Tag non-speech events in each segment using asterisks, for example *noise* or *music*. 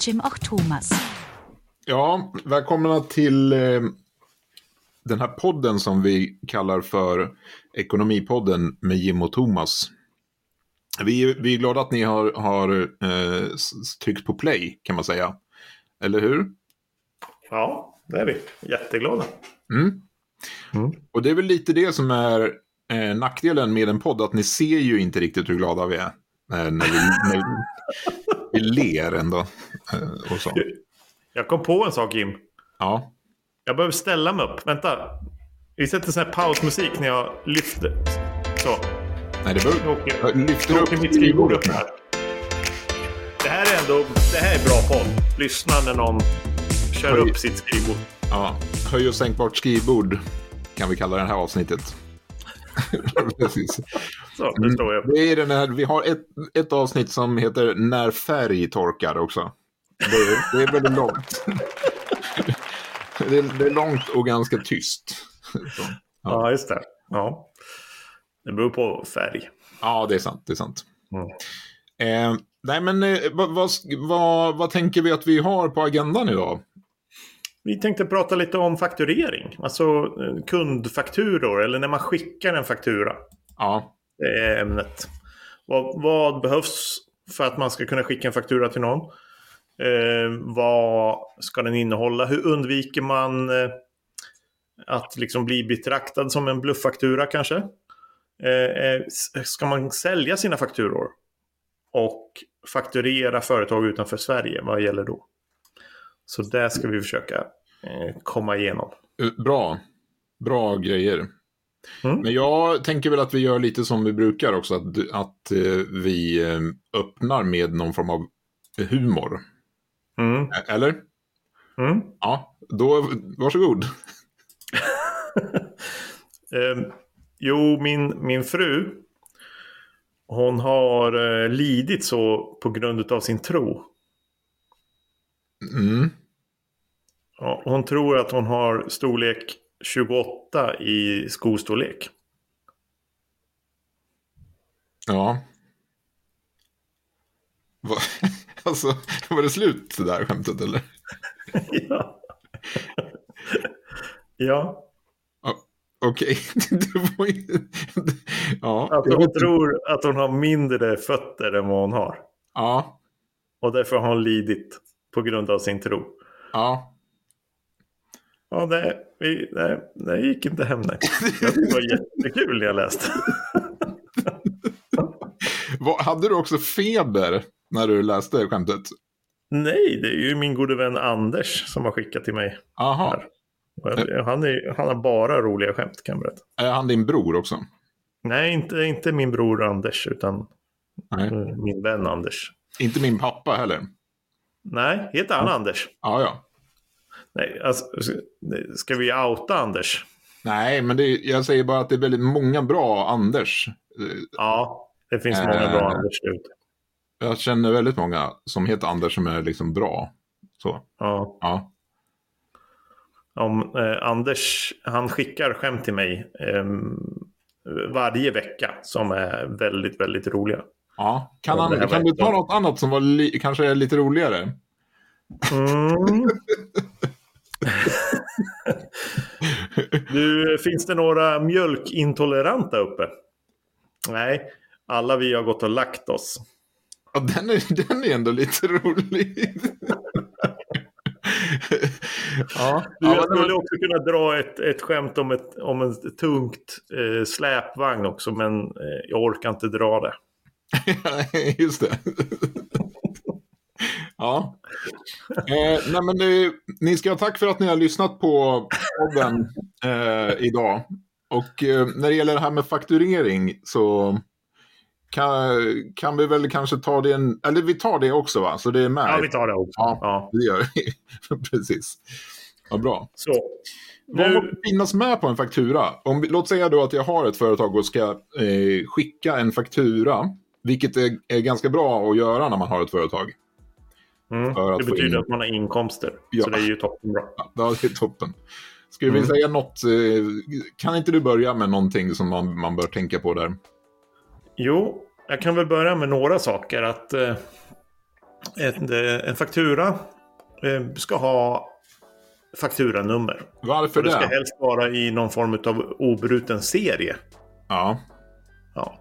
Jim och Thomas. Ja, välkomna till eh, den här podden som vi kallar för Ekonomipodden med Jim och Thomas. Vi, vi är glada att ni har, har eh, tryckt på play kan man säga. Eller hur? Ja, det är vi. Jätteglada. Mm. Mm. Och det är väl lite det som är eh, nackdelen med en podd, att ni ser ju inte riktigt hur glada vi är. Eh, när, vi, när vi, *laughs* ler ändå. Eh, och så. *laughs* Jag kom på en sak Jim. Ja. Jag behöver ställa mig upp. Vänta. Vi sätter sån här pausmusik när jag lyfter. Så. Nej, det behöver... Jag lyfter upp mitt skrivbord upp här. Det här är ändå det här är bra podd. Lyssna när någon kör Höj. upp sitt skrivbord. Ja, höj och sänkbart skrivbord kan vi kalla det här avsnittet. *laughs* Precis. Så, det står jag. Det är den här, vi har ett, ett avsnitt som heter När färg torkar också. Det är, det är väldigt långt. det, är, det är långt och ganska tyst. Så, ja. ja, just det. Ja. Det beror på färg. Ja, det är sant. Det är sant. Mm. Eh, nej, men eh, vad, vad, vad, vad tänker vi att vi har på agendan idag? Vi tänkte prata lite om fakturering. Alltså eh, kundfakturor eller när man skickar en faktura. Ja. Det är ämnet. Vad, vad behövs för att man ska kunna skicka en faktura till någon? Eh, vad ska den innehålla? Hur undviker man eh, att liksom bli betraktad som en blufffaktura kanske? Eh, eh ska man sälja sina fakturor? Och fakturera företag utanför Sverige, vad gäller då? Så det ska vi försöka eh, komma igenom. Eh, bra. Bra grejer. Mm. Men jag tänker väl att vi gör lite som vi brukar också. Att, att vi öppnar med någon form av humor. Mm. Eller? Mm. Ja, då varsågod. *laughs* eh, jo, min, min fru. Hon har eh, lidit så på grund av sin tro. Mm. Ja, hon tror att hon har storlek 28 i skostorlek. Ja. *laughs* *laughs* Alltså, var det slut det där skämtet eller? ja. ja. Okej, *laughs* okay. ja, att hon tror att hon har mindre fötter än vad hon har. Ja. Och därför har hon lidit på grund av sin tro. Ja. Ja, det, det, det gick inte hem nej. Det var jättekul när jag läste. *laughs* Hade du också feber när du läste skämtet? Nej, det är ju min gode vän Anders som har skickat till mig. Aha. Han, är, han har bara roliga skämt kan jag berätta. Är han din bror också? Nej, inte, inte min bror Anders utan Nej. min vän Anders. Inte min pappa heller? Nej, heter han ja. Anders? Ja, ja. Nej, alltså, ska vi outa Anders? Nej, men det, jag säger bara att det är väldigt många bra Anders. Ja, det finns många bra eh, Anders ute. Jag känner väldigt många som heter Anders som är liksom bra. Så. Ja. ja. Om eh, Anders, han skickar skämt till mig eh, varje vecka som är väldigt, väldigt roliga. Ja, kan, han, kan du ta något annat som var kanske är lite roligare? Mm. du, finns det några mjölkintoleranta uppe? Nej, alla vi har gått och lagt oss. Ja, den är, *laughs* den är ändå lite rolig. *laughs* ja. Du, jag skulle också kunna dra ett, ett skämt om, ett, om en tungt eh, släpvagn också, men eh, jag orkar inte dra det. *laughs* Just det. ja. Eh, nej, men det, ni ska ha tack för att ni har lyssnat på podden eh, idag. Och eh, när det gäller det här med fakturering så kan, kan vi väl kanske ta det, en, eller vi tar det också va? Så det är med. Ja, vi tar det också. Ja, ja. det gör vi. *laughs* Precis. Vad bra. Så. Vad måste finnas med på en faktura? Om, låt säga då att jag har ett företag och ska eh, skicka en faktura vilket är, är ganska bra att göra när man har ett företag. Mm, det betyder in... att man har inkomster. Ja. Så det är ju toppenbra. Ja, det är toppen. Skulle mm. vi säga något, eh, kan inte du börja med någonting som man, man bör tänka på där? Jo, jag kan väl börja med några saker. Att eh, en, en faktura eh, ska ha fakturanummer. Varför Och det ska det? helst vara i någon form av obruten serie. Ja, Ja.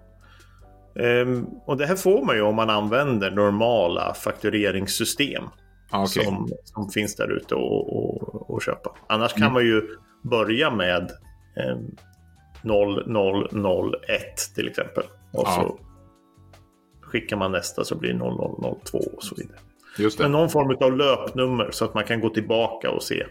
Ehm, och det här får man ju om man använder normala faktureringssystem okej. som, som finns där ute och, och, och köpa. Annars kan Mm. man ju börja med eh, 0001 till exempel. Och Ja. så skickar man nästa så blir det 0002 och så vidare. Just det. Men någon form av löpnummer så att man kan gå tillbaka och se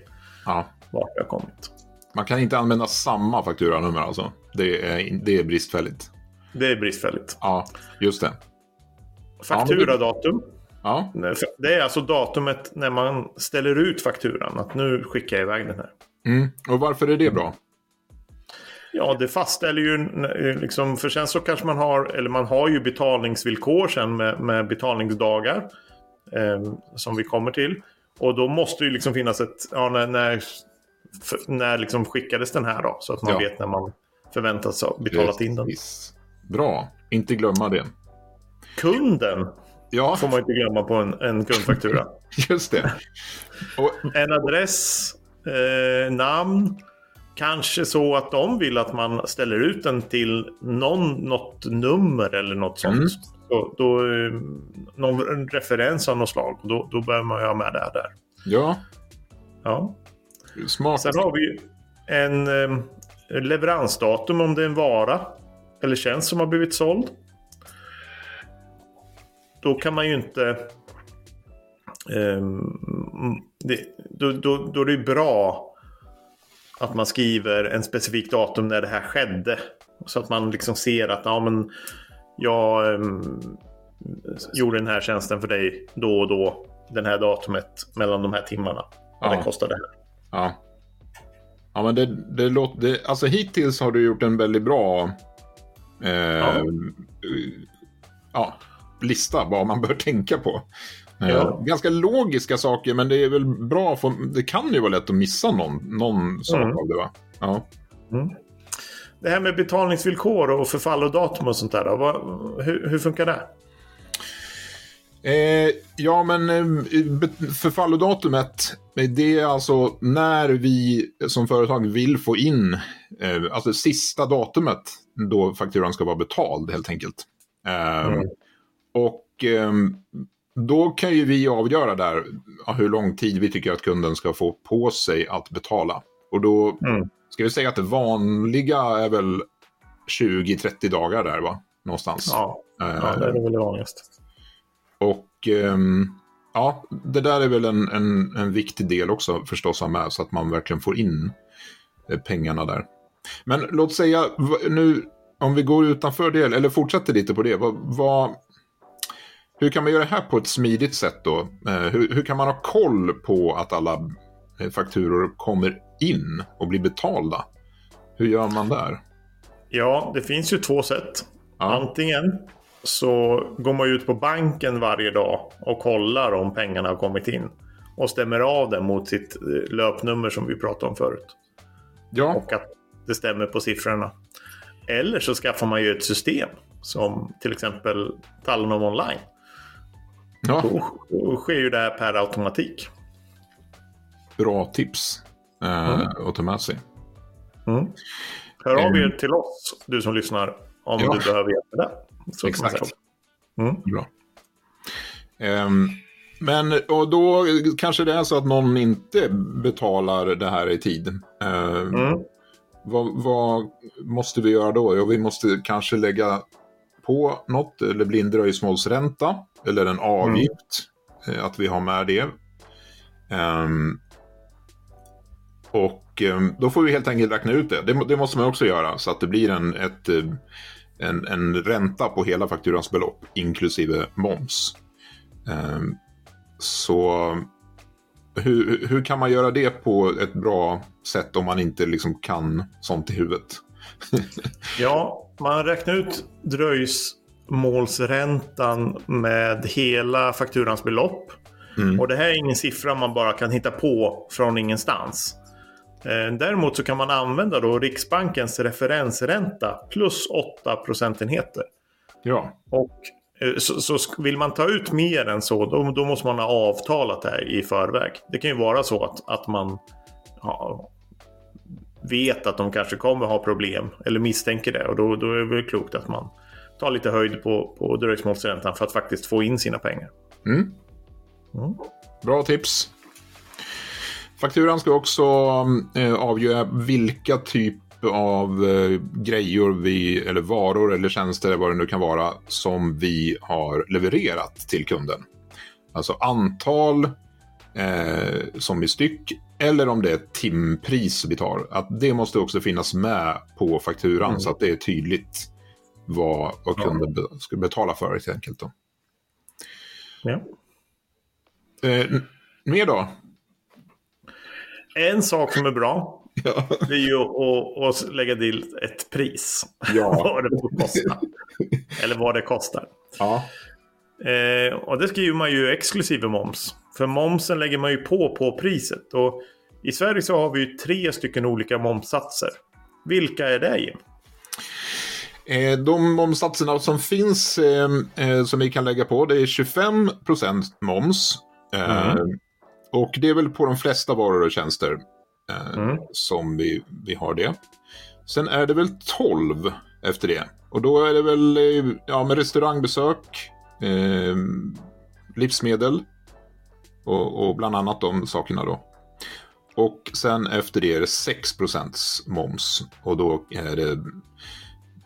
Ja. vart det har kommit. Man kan inte använda samma fakturanummer alltså. Det är, det är bristfälligt. Det är bristfälligt. Ja, just det. Fakturadatum. Ja, Det är alltså datumet när man ställer ut fakturan. Att nu skickar jag iväg den här. mm. och varför är det bra? Ja, det fastställer ju eh, liksom, för sen så kanske man har, eller man har ju betalningsvillkor sen med, med betalningsdagar. Eh, som vi kommer till. Och då måste ju liksom finnas ett, ja när, när, för, när liksom skickades den här då? Så att man Ja. vet när man förväntas ha betalat in den. Bra, inte glömma det. Kunden Ja, får man inte glömma på en, en kundfaktura. *laughs* just det. Och, En adress, eh, namn. Kanske så att de vill att man ställer ut den till någon, något nummer eller något sånt. Mm. Så, då, eh, någon referens av något slag. Då, då behöver man ju ha med det här där. ja, Ja. smart. Sen har vi en eh, leveransdatum om det är en vara eller tjänst som har blivit såld. Då kan man ju inte... ehm, det, då, då, då är det ju bra att man skriver en specifik datum när det här skedde. Så att man liksom ser att ja, men jag ehm, gjorde den här tjänsten för dig då och då. Den här datumet mellan de här timmarna. Ja. det kostar det här. Ja. Ja, men det, det låter... Det, alltså hittills har du gjort en väldigt bra... Eh, ja. ja, lista vad man bör tänka på. Eh, Ja. Ganska logiska saker, men det är väl bra för... Det kan ju vara lätt att missa någon, någon sak Mm. av det, va? Ja. Det här med betalningsvillkor och förfallodatum och sånt där. Vad, hur, hur funkar det? Eh, ja, men eh, förfallodatumet, eh, det är alltså när vi som företag vill få in, eh, alltså sista datumet då fakturan ska vara betald helt enkelt. Eh, Mm. Och eh, då kan ju vi avgöra där hur lång tid vi tycker att kunden ska få på sig att betala. Och då Mm. ska vi säga att det vanliga är väl 20-30 dagar där va? Någonstans. Ja, Eh, ja det är väl det vanligaste. och ehm, ja, det där är väl en, en, en viktig del också förstås att med så att man verkligen får in eh, pengarna där. Men låt säga nu om vi går utanför det eller fortsätter lite på det. Vad, vad, hur kan man göra det här på ett smidigt sätt då? Eh, hur, hur kan man ha koll på att alla eh, fakturor kommer in och blir betalda? Hur gör man där? Ja, det finns ju två sätt. Ja, Antingen så går man ut på banken varje dag och kollar om pengarna har kommit in. Och stämmer av det mot sitt eh, löpnummer som vi pratade om förut. ja, Och att det stämmer på siffrorna. Eller så skaffar man ju ett system. Som till exempel Talenom Online. Ja Då, då sker ju det här per automatik. bra tips eh, Mm. att ta med sig. Mm. Hör av er till oss, du som lyssnar, om Ja. du behöver hjälp med det. Så Exakt. Mm. Bra. Ehm, men och då kanske det är så att någon inte betalar det här i tid. Ehm, Mm. vad, vad måste vi göra då? Ja, vi måste kanske lägga på något, eller bli en dröjsmålsränta, eller en avgift. eh, Att vi har med det. Ehm, och ehm, då får vi helt enkelt räkna ut det. det. Det måste man också göra så att det blir en, ett, eh, en, en ränta på hela fakturans belopp inklusive moms. Ehm, så hur, hur kan man göra det på ett bra sätt om man inte liksom kan sånt i huvudet? *laughs* Ja, man räknar ut dröjsmålsräntan med hela fakturans belopp. Mm. Och det här är ingen siffra man bara kan hitta på från ingenstans. Eh, Däremot så kan man använda då Riksbankens referensränta plus 8 procentenheter. Ja, Och Eh, så, så vill man ta ut mer än så, då, då måste man ha avtalat det här i förväg. Det kan ju vara så att, att man ja, vet att de kanske kommer ha problem eller misstänker det. Och då, då är det väl klokt att man tar lite höjd på, på dröjsmålsräntan för att faktiskt få in sina pengar. Mm. Mm. Bra tips. Fakturan ska också eh, avgöra vilka typ av eh, grejer vi, eller varor eller tjänster vad det nu kan vara som vi har levererat till kunden. Alltså antal eh, som i styck eller om det är timpris vi tar. Att det måste också finnas med på fakturan Mm. så att det är tydligt vad, vad kunden be- ska betala för helt enkelt. Då. Ja. Eh, mer då? En sak som är bra, *laughs* Ja. det är ju att, att lägga till ett pris. Ja. *laughs* vad det får kosta. *laughs* Eller vad det kostar. ja. Eh, och det skriver man ju exklusive moms. För momsen lägger man ju på på priset. Och I Sverige så har vi ju tre stycken olika momssatser. Vilka är det Jim? Eh, De momssatserna som finns eh, eh, som vi kan lägga på det är 25% moms. Mm. Och det är väl på de flesta varor och tjänster Mm. som vi, vi har det. Sen är det väl 12 efter det. Och då är det väl ja, med restaurangbesök, eh, livsmedel och, och bland annat de sakerna då. Och sen efter det är det 6% moms. Och då är det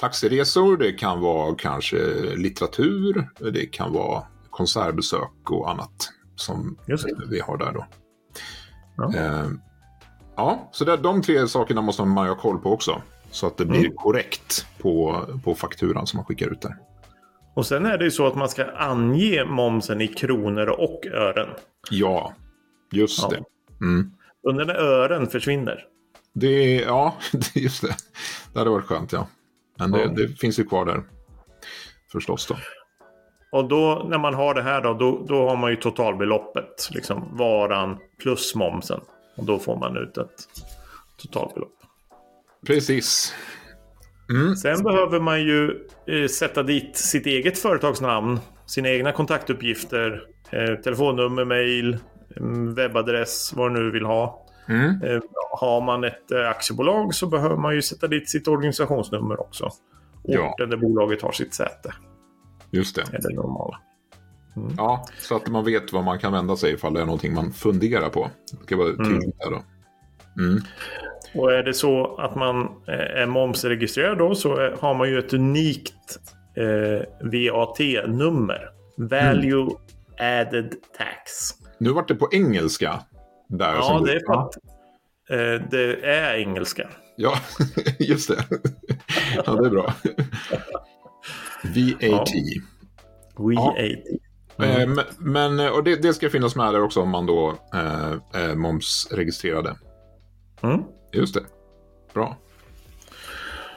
taxiresor, det kan vara kanske litteratur, det kan vara konsertbesök och annat som vi har där då. Ja. Eh, ja, så där, de tre sakerna måste man ha koll på också. Så att det blir Mm. korrekt på, på fakturan som man skickar ut där. Och sen är det ju så att man ska ange momsen i kronor och ören. Ja, just Ja. det. Mm. Under när ören försvinner. Det ja, *laughs* just det. Det hade varit skönt, ja. Men det, Ja. det finns ju kvar där. Förstås då. Och då när man har det här då, då, då har man ju totalbeloppet. Liksom varan plus momsen. Och då får man ut ett totalbelopp. Precis. Mm. Sen behöver man ju eh, sätta dit sitt eget företagsnamn, sina egna kontaktuppgifter, eh, telefonnummer, mail, mm, webbadress, vad du nu vill ha. Mm. Eh, har man ett eh, aktiebolag så behöver man ju sätta dit sitt organisationsnummer också. Ja. Orten där bolaget har sitt säte Just det. är det normala. Ja, så att man vet vad man kan vända sig ifall det är någonting man funderar på. Det ska vara tydligt där då. Mm. Och är det så att man eh, är momsregistrerad då så har man ju ett unikt eh, VAT-nummer. Value Added Tax. Nu vart det på engelska. Där Ja, det är för att eh, det är engelska. Ja, *laughs* just det. Ja, det är bra. VAT. VAT. Eh, men- Men, eh, och det, det ska finnas med där också om man då eh, är momsregistrerade. Mm. Just det. Bra.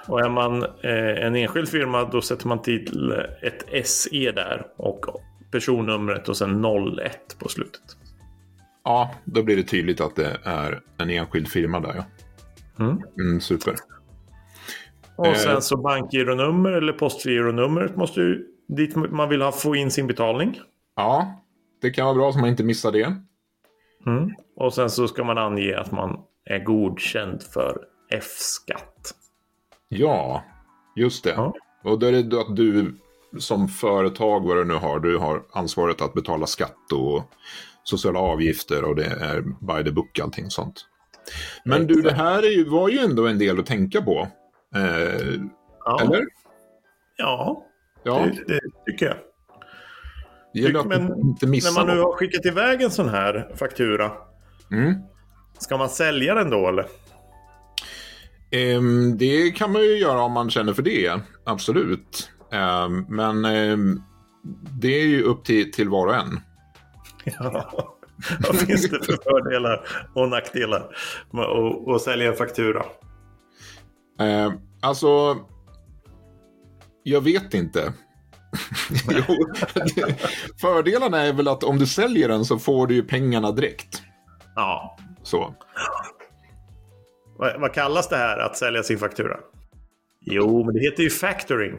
Och är man eh, en enskild firma då sätter man till ett SE där och personnumret och sen 01 på slutet. Ja, då blir det tydligt att det är en enskild firma där. Ja. Mm. Mm, super. Och Eh. sen så bankgironummer eller postgironumret måste ju dit man vill ha, få in sin betalning. Ja, det kan vara bra så man inte missar det. Mm. Och sen så ska man ange att man är godkänd för F-skatt. Ja, just det. Ja. Och då är det då att du som företag, vad du nu har, du har ansvaret att betala skatt och sociala avgifter och det är by the book allting sånt. Men du, det här är ju, var ju ändå en del att tänka på. Eh, Ja, Eller? ja Ja, det, det tycker jag. det gäller att men inte missa När man nu har skickat iväg en sån här faktura, Mm. ska man sälja den då eller? Ehm, det kan man ju göra om man känner för det, absolut. Ehm, men ehm, det är ju upp till, till var och en. *laughs* Ja. Vad finns det för fördelar och nackdelar med att, sälja en faktura? Eh, alltså, jag vet inte. *laughs* jo, fördelarna är väl att om du säljer den så får du ju pengarna direkt. Ja. Så. Vad, vad kallas det här att sälja sin faktura? Jo, men det heter ju factoring.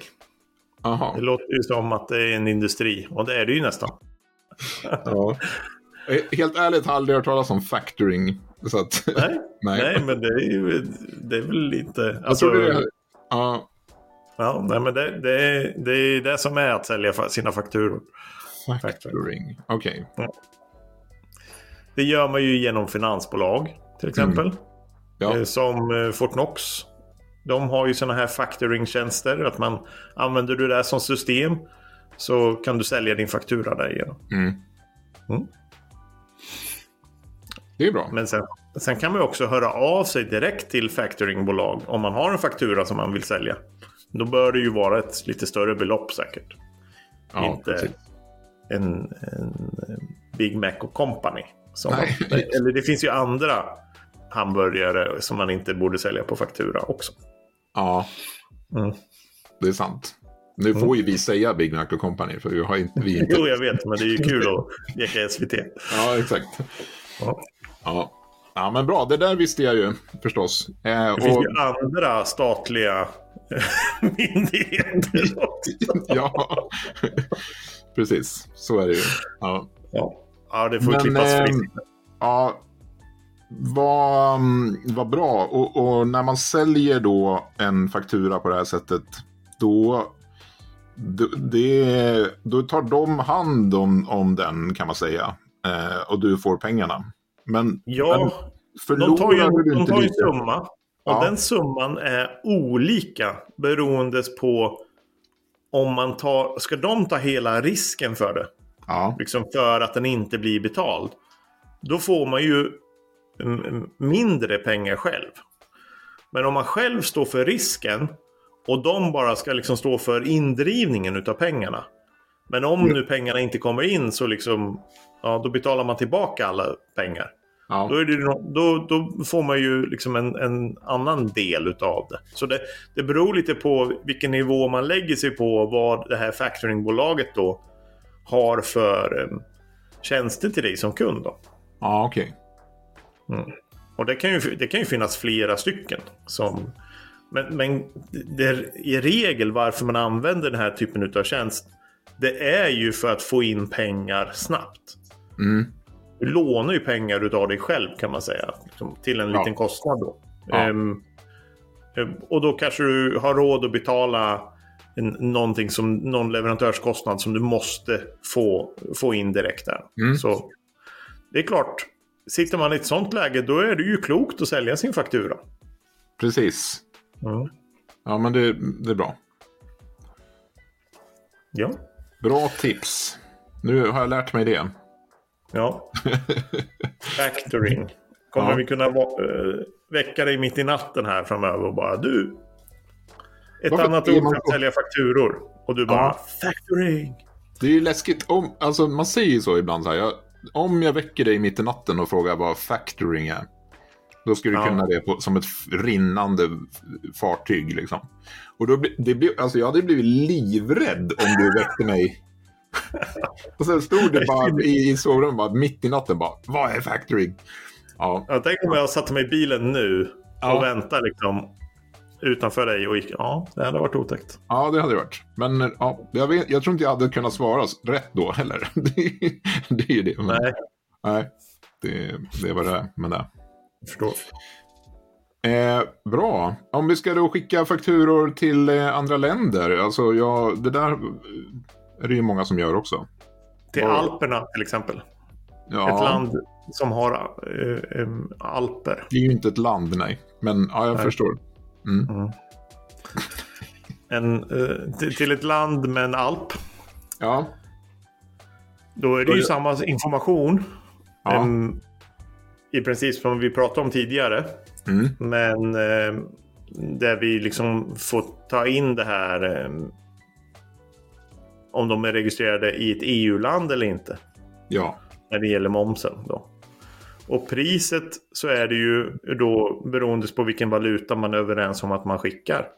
Aha. Det låter ju som att det är en industri och det är det ju nästan. Ja. Eh, Helt ärligt har jag aldrig hört talas om factoring. Så att, Nej, *laughs* nej. nej men det är ju det är väl inte... Jag Alltså, det ja, ja, nej, men det, det, är, det är det som är att sälja sina fakturor. factoring. Okej. Det gör man ju genom finansbolag till exempel. Ja. Eh, Som eh, Fortnox. De har ju sådana här factoringtjänster. Att man använder du det som system så kan du sälja din faktura därigenom. Mm. Mm. Det är bra. Men sen, sen kan man också höra av sig direkt till factoringbolag om man har en faktura som man vill sälja. Då bör det ju vara ett lite större belopp säkert. ja, inte precis. en, en eh, Big Mac och Company. Man, eller det finns ju andra hamburgare som man inte borde sälja på faktura också. Ja, Mm. det är sant. Nu får ju vi säga Big Mac och Company för vi har inte... Vi inte... Jo, jag vet, men det är ju kul att leka SVT. Ja, exakt. Ja. Ja. ja, men bra. Det där visste jag ju förstås. Eh, Det finns och, ju andra statliga *laughs* myndigheter också. *laughs* ja, precis. Så är det ju. Ja, Ja, ja det får Men, klippas ehm, fritt. ja vad, vad bra. Och, och när man säljer då en faktura på det här sättet, då, det, då tar de hand om, om den kan man säga. Eh, och du får pengarna. Men, Ja, men de tar ju, förlorar du de inte tar ju summa. Och Ja. den summan är olika beroende på om man tar... Ska de ta hela risken för det? Ja, Liksom för att den inte blir betald. Då får man ju mindre pengar själv. Men om man själv står för risken och de bara ska liksom stå för indrivningen utav pengarna. Men om Mm. nu pengarna inte kommer in så liksom, ja, då betalar man tillbaka alla pengar. ja. Då, det, då, då får man ju liksom en, en annan del utav det. Så det, det beror lite på vilken nivå man lägger sig på vad det här factoringbolaget då har för eh, tjänster till dig som kund. Då. ja okej. Och det kan, ju, det kan ju finnas flera stycken. Som, men men i regel varför man använder den här typen av tjänst det är ju för att få in pengar snabbt. Mm. Du lånar ju pengar utav dig själv kan man säga. Liksom, till en Ja. liten kostnad då. Ja. Ehm, och då kanske du har råd att betala en, någonting som någon leverantörskostnad som du måste få, få in direkt där. Mm. Så det är klart, sitter man i ett sånt läge då är det ju klokt att sälja sin faktura. Precis. Mm. Ja, men det, det är bra. Ja. Bra tips. Nu har jag lärt mig det. ja. *laughs* Factoring. Kommer Ja. vi kunna eh, väcka dig mitt i natten här framöver och bara du. Ett Varför annat ord för att sälja fakturor. Och du bara Ja. factoring. Det är ju läskigt om, alltså man säger ju så ibland så här, jag, om jag väcker dig mitt i natten och frågar vad factoring är. Då ska du Ja. kunna det på, som ett rinnande fartyg liksom. Och då det alltså jag hade blivit livrädd om du väckte mig. *laughs* och sen stod du bara i, i sovrummet bara, mitt i natten bara, vad är factoring? Ja, Jag tänker om jag satte mig i bilen nu och Ja. väntar liksom utanför dig och gick. Ja, det hade varit otäckt. ja det hade det varit. Men ja, jag, vet, jag tror inte jag hade kunnat svara rätt då heller. det, *laughs* är- det är ju det. Men, Nej, nej det, det var det med det. Förstår. Eh, bra. Om vi ska då skicka fakturor till eh, andra länder. Alltså, ja, det där eh, är det ju många som gör också. Till Var- Alperna till exempel. Ja, Ett land som har eh, eh, alper. Det är ju inte ett land, nej. Men ja, jag Nej. förstår. Mm. En, eh, till, ett land med en alp. Ja, Då är det ju samma information. Ja. I princip som vi pratade om tidigare. mm. Men eh, där vi liksom får ta in det här eh, om de är registrerade i ett EU-land eller inte. ja. När det gäller momsen då. Och priset så är det ju då beroende på vilken valuta man är överens om att man skickar.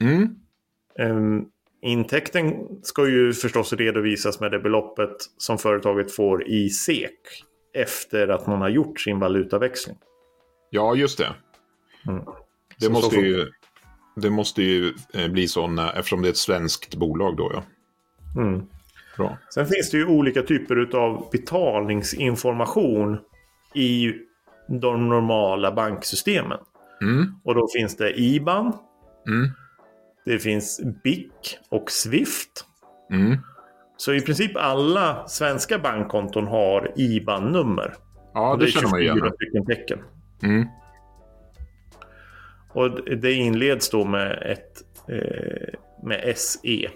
Mm. Ehm, intäkten ska ju förstås redovisas med det beloppet som företaget får i SEK. Efter att man har gjort sin valutaväxling. ja just det. Mm. Det Så- måste så- ju... det måste ju eh, bli så när, eftersom det är ett svenskt bolag då ja. Mm. Bra. Sen finns det ju olika typer av betalningsinformation i de normala banksystemen. Mm. Och då finns det IBAN, Mm. det finns BIC och Swift. Så i princip alla svenska bankkonton har IBAN-nummer. Ja, Och det, känner man igen. 24 stycken tecken. Mm. Och det inleds då med ett eh, med SE.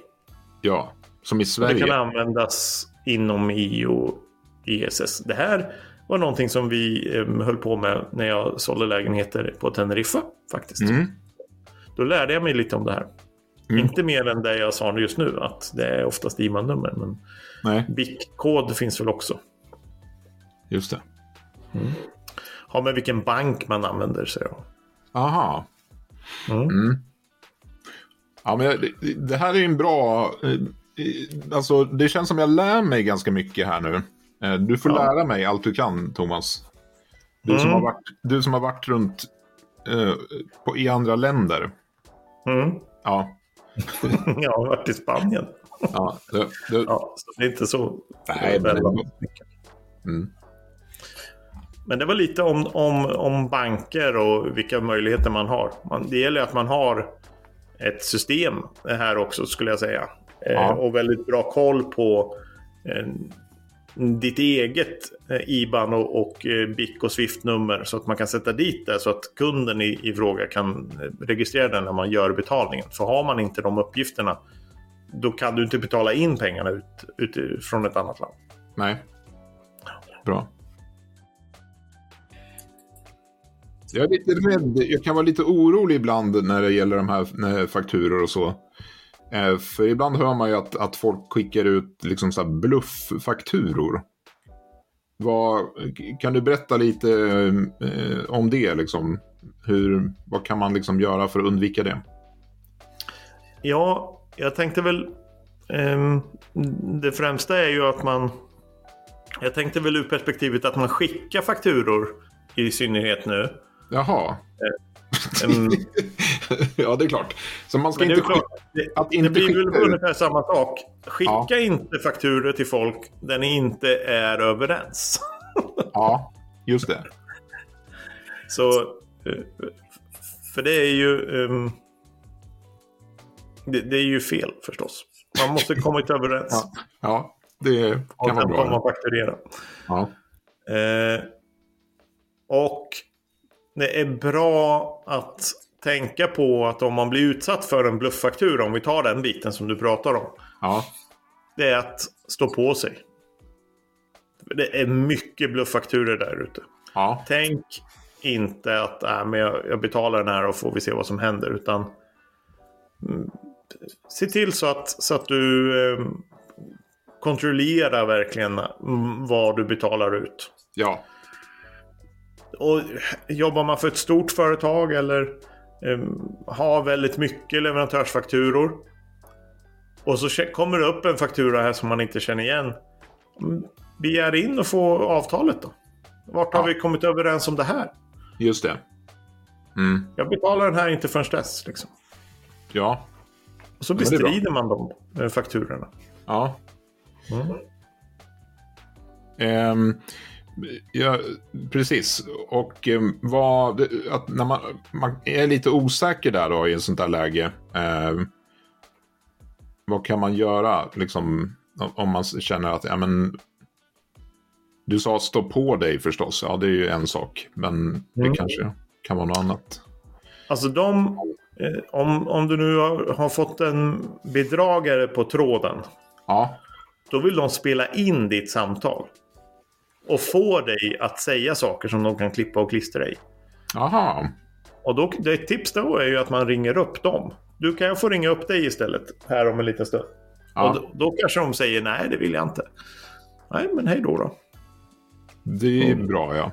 Ja, som i Och det Sverige. kan användas inom EU och ESS. Det här var någonting som vi eh, höll på med när jag sålde lägenheter på Teneriffa faktiskt. Mm. Då lärde jag mig lite om det här. Mm. Inte mer än det jag sa just nu, att det är oftast IBAN-nummer. Men BIC-kod finns väl också. just det. Har med vilken bank man använder sig av. Aha. Mm. Mm. Ja, men det, det här är en bra... eh, Alltså, det känns som jag lär mig ganska mycket här nu. Eh, Du får Ja. lära mig allt du kan, Thomas. Du, som, Mm. har varit, du som har varit runt eh, på, i andra länder. Mm. Ja, *laughs* jag har varit i Spanien. ja, det, det, Ja, så det är inte så Nej, men- mm, Men det var lite om, om, om banker och vilka möjligheter man har. Man, det gäller att man har ett system här också skulle jag säga. Eh, Ja. och väldigt bra koll på eh, ditt eget eh, IBAN och, och eh, BIC och Swift-nummer så att man kan sätta dit det så att kunden i, i fråga kan eh, registrera den när man gör betalningen. För har man inte de uppgifterna då kan du inte betala in pengarna ut, ut från ett annat land. nej. Bra. Jag är lite rädd. Jag kan vara lite orolig ibland när det gäller de här fakturor och så. Eh, för ibland hör man ju att, att folk skickar ut liksom så här blufffakturor. Vad, kan du berätta lite eh, om det? Liksom? Hur, vad kan man liksom göra för att undvika det? Ja, jag tänkte väl... Eh, det främsta är ju att man... Jag tänkte väl ur perspektivet att man skickar fakturor i synnerhet nu. Jaha. Ehm, *laughs* ja, det är klart. Så man ska det, inte klart, det, att det inte blir väl skicka ungefär samma sak. Skicka Ja. inte fakturor till folk där ni inte är överens. *laughs* Ja, just det. Så... eh, För det är ju... ehm, det, det är ju fel förstås. Man måste komma till överens. *laughs* Ja, ja det och kan vara sen får bra. man fakturera. Ja. Eh, och det är bra att tänka på att om man blir utsatt för en blufffaktura, om vi tar den biten som du pratar om, ja, det är att stå på sig. Det är mycket blufffakturor där ute. ja, Tänk inte att äh, men jag, jag betalar den här och får vi se vad som händer. Utan mm, se till så att, så att du eh, kontrollerar verkligen mm, vad du betalar ut. ja, Och jobbar man för ett stort företag eller eh, har väldigt mycket leverantörsfakturor. Och så kommer det upp en faktura här som man inte känner igen. Mm, Begär in och få avtalet då. Vart har Ja. vi kommit överens om det här? just det. Mm, Jag betalar den här inte förrän dess. Liksom. ja, Och så bestrider man de eh, fakturorna. ja. Mm. Ehm, ja, precis. Och ehm, vad, att när man, man är lite osäker där då i ett sånt där läge. ehm, vad kan man göra liksom, om- om man känner att ja, men, du sa stå på dig förstås. Ja, det är ju en sak. Men det Mm. kanske kan vara något annat. Alltså de, eh, om, om du nu har, har fått en bedragare på tråden. Ja, Då vill de spela in ditt samtal. Och få dig att säga saker som de kan klippa och klistra i. aha. Och då, det ett tips då är ju att man ringer upp dem. Du kan få ringa upp dig istället här om en liten stund. Ja. Och då, då kanske de säger nej, det vill jag inte. Nej, men hej då då. Det är bra, ja.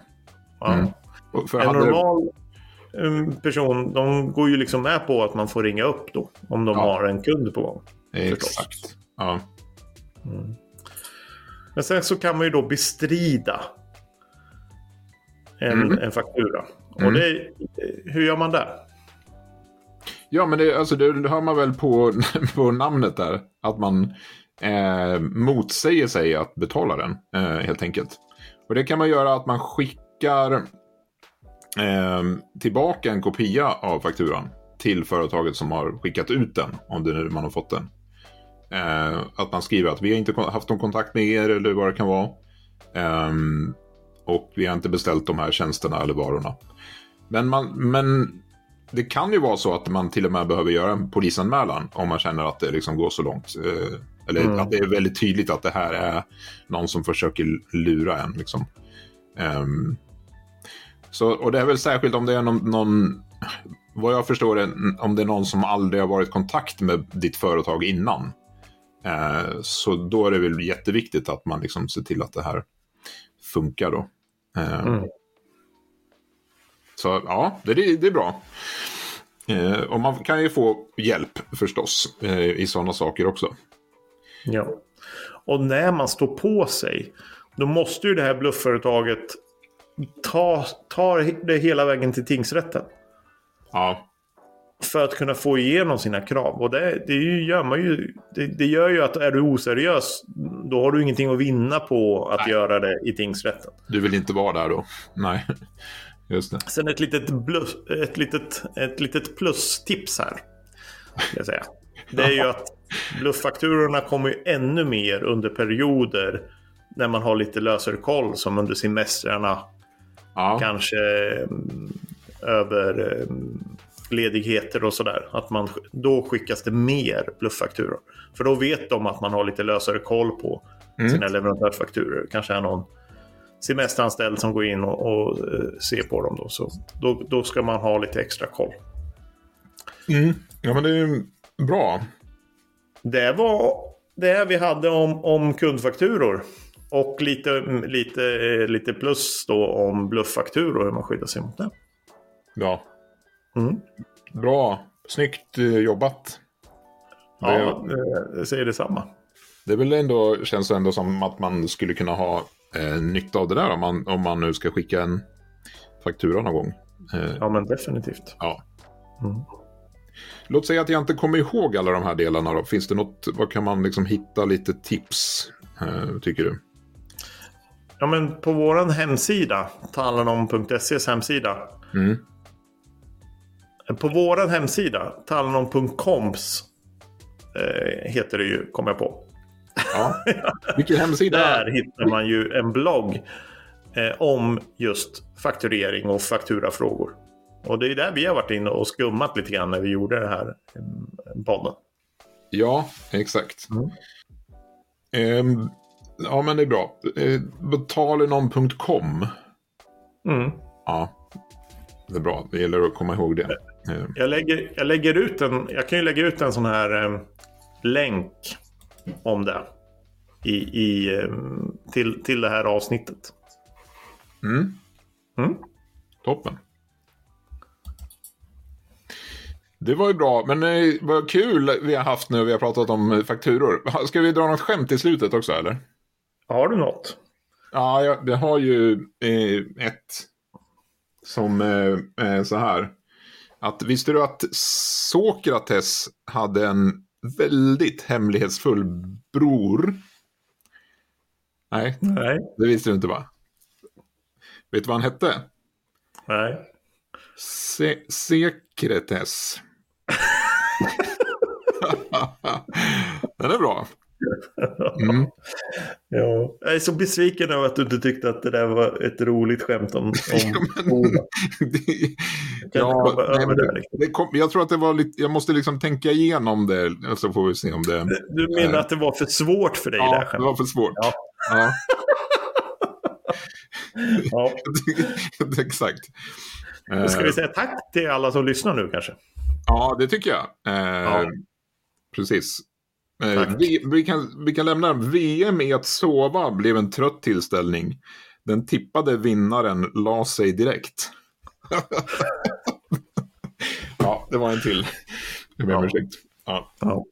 Ja. Mm. För En hade, normal um, person, de går ju liksom med på att man får ringa upp då. Om de Ja. har en kund på gång. Exakt. Ja. Men sen så kan man ju då bestrida en, Mm. en faktura. Mm. Och det, hur gör man det? Ja, men det, alltså, det hör man väl på, *laughs* på namnet där. Att man eh, motsäger sig att betala den, eh, helt enkelt. Och det kan man göra att man skickar eh, tillbaka en kopia av fakturan till företaget som har skickat ut den, om det nu man har fått den. Eh, att man skriver att vi har inte haft någon kontakt med er eller vad det kan vara. Eh, och vi har inte beställt de här tjänsterna eller varorna. Men, man, men det kan ju vara så att man till och med behöver göra en polisanmälan om man känner att det liksom går så långt. Eh, eller mm. att det är väldigt tydligt att det här är någon som försöker lura en. Liksom. Um, så, och det är väl särskilt om det är någon, någon vad jag förstår är om det är någon som aldrig har varit i kontakt med ditt företag innan. Eh, så då är det väl jätteviktigt att man liksom ser till att det här funkar då. Eh, mm. Så ja, det, det är bra. Eh, och man kan ju få hjälp förstås eh, i sådana saker också. Ja. Och när man står på sig, då måste ju det här bluffföretaget ta, ta det hela vägen till tingsrätten. Ja. För att kunna få igenom sina krav. Och det, det gör man ju. Det, det, gör ju att är du oseriös, då har du ingenting att vinna på att Nej. göra det i tingsrätten. Du vill inte vara där då? Nej. Just det. Sen ett litet, blus, ett litet, ett litet plustips här. Jag säga. Det är ju att blufffakturorna kommer ju ännu mer under perioder när man har lite lösare koll som under semestrarna. Ja. Kanske mm, över mm, ledigheter och sådär. Att man, då skickas det mer blufffakturor. För då vet de att man har lite lösare koll på mm. sina leverantörsfakturor. Kanske är någon semesteranställd som går in och, och uh, ser på dem. Då. Så då, då ska man ha lite extra koll. Mm. Ja, men det är bra. Det var det vi hade om, om kundfakturor. Och lite, lite, lite plus då om blufffakturor, hur man skyddar sig mot det. Ja. Mm. Bra. Snyggt eh, jobbat. Ja, jag säger detsamma. Det är väl ändå, känns ändå som att man skulle kunna ha eh, nytta av det där om man, om man nu ska skicka en faktura någon gång. Eh, ja, men definitivt. Ja. Mm. Låt säga att jag inte kommer ihåg alla de här delarna. Då. Finns det något, vad kan man liksom hitta lite tips, eh, tycker du? Ja, men på vår hemsida, talanom.ses hemsida. Mm. På vår hemsida, talanom.coms, eh, heter det ju, kommer jag på. Ja. Vilken hemsida? *laughs* Där hittar man ju en blogg eh, om just fakturering och fakturafrågor. Och det är där vi har varit inne och skummat lite grann när vi gjorde det här eh, podden. Ja, exakt. Mm. Um, ja, men det är bra. Uh, Betalenom.com. Mm. Ja, det är bra. Det gäller att komma ihåg det. Jag, lägger, jag, lägger ut en, jag kan ju lägga ut en sån här um, länk om det i, i, um, till, till det här avsnittet. Mm. Mm. Toppen. Det var ju bra, men eh, vad kul vi har haft nu. Vi har pratat om eh, fakturor. *laughs* Ska vi dra något skämt i slutet också eller? Har du något? Ja, jag, det har ju eh, ett som eh, är så här. Att visste du att Sokrates hade en väldigt hemlighetsfull bror? Nej, Nej. det visste du inte va? Vet du vad han hette? Nej. Se Sekretes. *laughs* *laughs* Den är bra. Mm. *laughs* Ja. Jag är så besviken över att du inte tyckte att det där var ett roligt skämt om, om jag tror att det var lite, jag måste liksom tänka igenom det, så får vi se om det... Du menar äh, att det var för svårt för dig? Ja, det, det var för svårt. Ja. ja. *laughs* ja. *laughs* Exakt. Ska vi säga tack till alla som lyssnar nu kanske? Ja, det tycker jag. Eh, ja. Precis. Eh, vi, vi, kan, vi kan lämna VM i att sova blev en trött tillställning. Den tippade vinnaren la sig direkt. *laughs* ja, det var en till. Jag ber om ursäkt. Ja. Ja.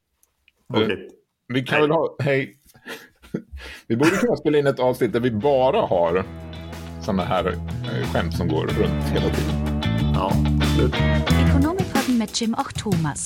Okay. Eh, vi kan hej. väl ha... Hej. *laughs* vi borde kunna spela in ett avsnitt där vi bara har sådana här skämt som går runt hela tiden. Ja, absolut. mit Jim och Thomas.